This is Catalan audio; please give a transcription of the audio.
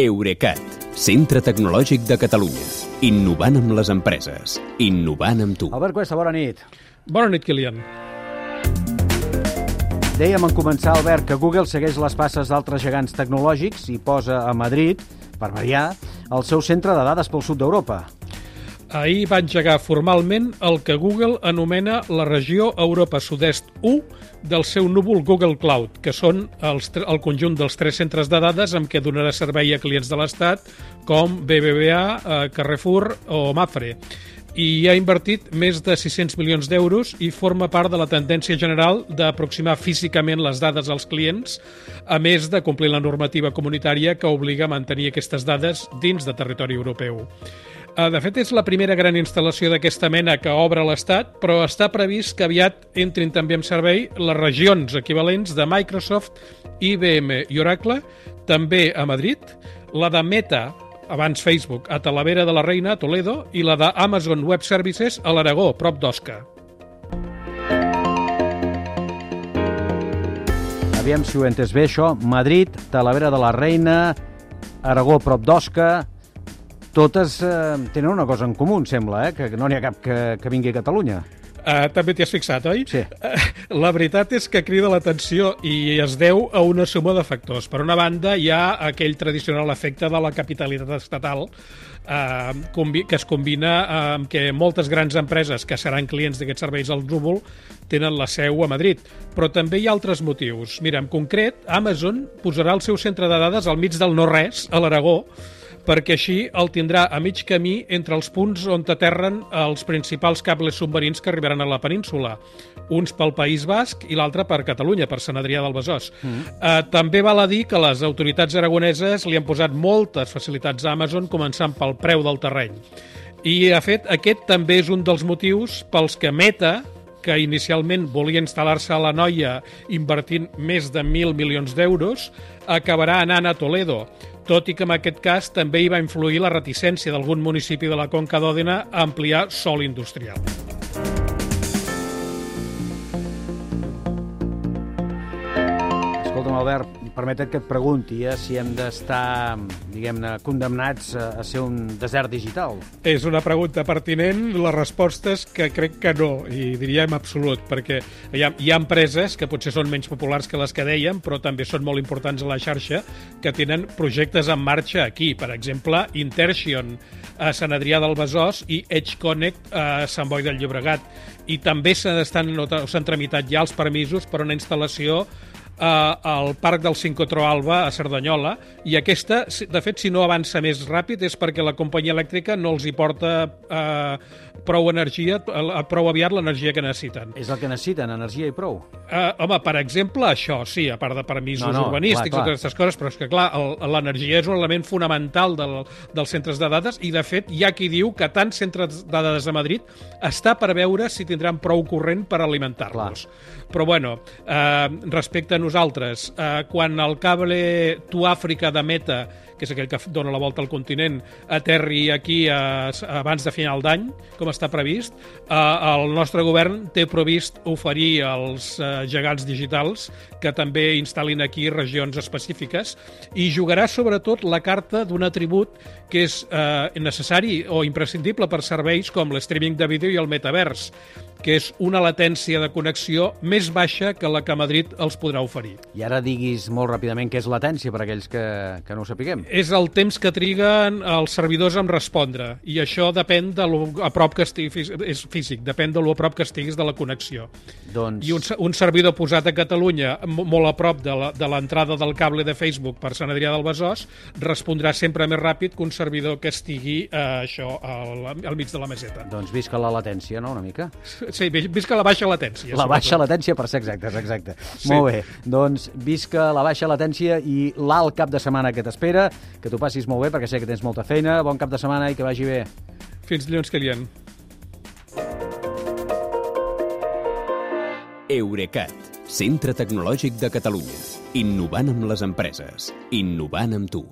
Eurecat, centre tecnològic de Catalunya. Innovant amb les empreses. Innovant amb tu. Albert Cuesta, bona nit. Bona nit, Kilian. Dèiem en començar, Albert, que Google segueix les passes d'altres gegants tecnològics i posa a Madrid, per variar, el seu centre de dades pel sud d'Europa. Ahir va engegar formalment el que Google anomena la regió Europa Sud-est 1 del seu núvol Google Cloud, que són els, el conjunt dels tres centres de dades amb què donarà servei a clients de l'Estat com BBVA, eh, Carrefour o Mafre i ha invertit més de 600 milions d'euros i forma part de la tendència general d'aproximar físicament les dades als clients, a més de complir la normativa comunitària que obliga a mantenir aquestes dades dins de territori europeu. Eh, de fet, és la primera gran instal·lació d'aquesta mena que obre l'Estat, però està previst que aviat entrin també en servei les regions equivalents de Microsoft, IBM i Oracle, també a Madrid, la de Meta, abans Facebook, a Talavera de la Reina, a Toledo, i la d'Amazon Web Services a l'Aragó, prop d'Osca. Aviam si ho he entès bé, això. Madrid, Talavera de la Reina, Aragó, prop d'Osca... Totes eh, tenen una cosa en comú, em sembla, eh? que no n'hi ha cap que, que vingui a Catalunya. Uh, també t'hi has fixat, oi? Sí. Uh, la veritat és que crida l'atenció i es deu a una suma de factors. Per una banda, hi ha aquell tradicional efecte de la capitalitat estatal uh, que es combina amb que moltes grans empreses que seran clients d'aquests serveis al núvol tenen la seu a Madrid. Però també hi ha altres motius. Mira, en concret, Amazon posarà el seu centre de dades al mig del no-res, a l'Aragó, perquè així el tindrà a mig camí entre els punts on aterren els principals cables submarins que arribaran a la península. Uns pel País Basc i l'altre per Catalunya, per Sant Adrià del Besòs. Mm. Eh, també val a dir que les autoritats aragoneses li han posat moltes facilitats a Amazon, començant pel preu del terreny. I, de fet, aquest també és un dels motius pels que Meta, que inicialment volia instal·lar-se a la Noia invertint més de 1.000 milions d'euros, acabarà anant a Toledo, tot i que en aquest cas també hi va influir la reticència d'algun municipi de la Conca d'Òdena a ampliar sol industrial. Escolta'm, Albert, permetet que et pregunti eh, si hem d'estar, diguem-ne, condemnats a, a ser un desert digital. És una pregunta pertinent. La resposta és que crec que no, i diríem absolut, perquè hi ha, hi ha empreses que potser són menys populars que les que dèiem, però també són molt importants a la xarxa, que tenen projectes en marxa aquí. Per exemple, Interxion a Sant Adrià del Besòs i Edge Connect a Sant Boi del Llobregat. I també s'han tramitat ja els permisos per una instal·lació eh, al Parc del Sincrotró Alba a Cerdanyola i aquesta, de fet, si no avança més ràpid és perquè la companyia elèctrica no els hi porta eh, prou energia, eh, prou aviat l'energia que necessiten. És el que necessiten, energia i prou. Eh, home, per exemple, això, sí, a part de permisos no, no, urbanístics clar, clar. i totes aquestes coses, però és que, clar, l'energia és un element fonamental del, dels centres de dades i, de fet, hi ha qui diu que tant centres de dades de Madrid està per veure si tindran prou corrent per alimentar-los. Però, bueno, eh, respecte a nosaltres, eh, quan el cable Tu Àfrica de Meta que és aquell que dona la volta al continent, aterri aquí a, abans de final d'any, com està previst. Eh, el nostre govern té previst oferir als eh, gegants digitals que també instal·lin aquí regions específiques i jugarà sobretot la carta d'un atribut que és eh, necessari o imprescindible per serveis com l'streaming de vídeo i el metavers que és una latència de connexió més baixa que la que Madrid els podrà oferir. I ara diguis molt ràpidament què és latència per aquells que, que no ho sapiguem. És el temps que triguen els servidors en respondre, i això depèn de lo a prop que estiguis, és físic, depèn de lo a prop que estiguis de la connexió. Doncs... I un, un servidor posat a Catalunya, molt a prop de l'entrada de del cable de Facebook per Sant Adrià del Besòs, respondrà sempre més ràpid que un servidor que estigui eh, això al, al mig de la meseta. Doncs visca la latència, no?, una mica. Sí, visca la baixa latència. La baixa latència, per ser exactes, exacte. Sí. Molt bé, doncs visca la baixa latència i l'alt cap de setmana que t'espera, que t'ho passis molt bé, perquè sé que tens molta feina, bon cap de setmana i que vagi bé. Fins dilluns, Kilian. Eurecat, centre tecnològic de Catalunya. Innovant amb les empreses. Innovant amb tu.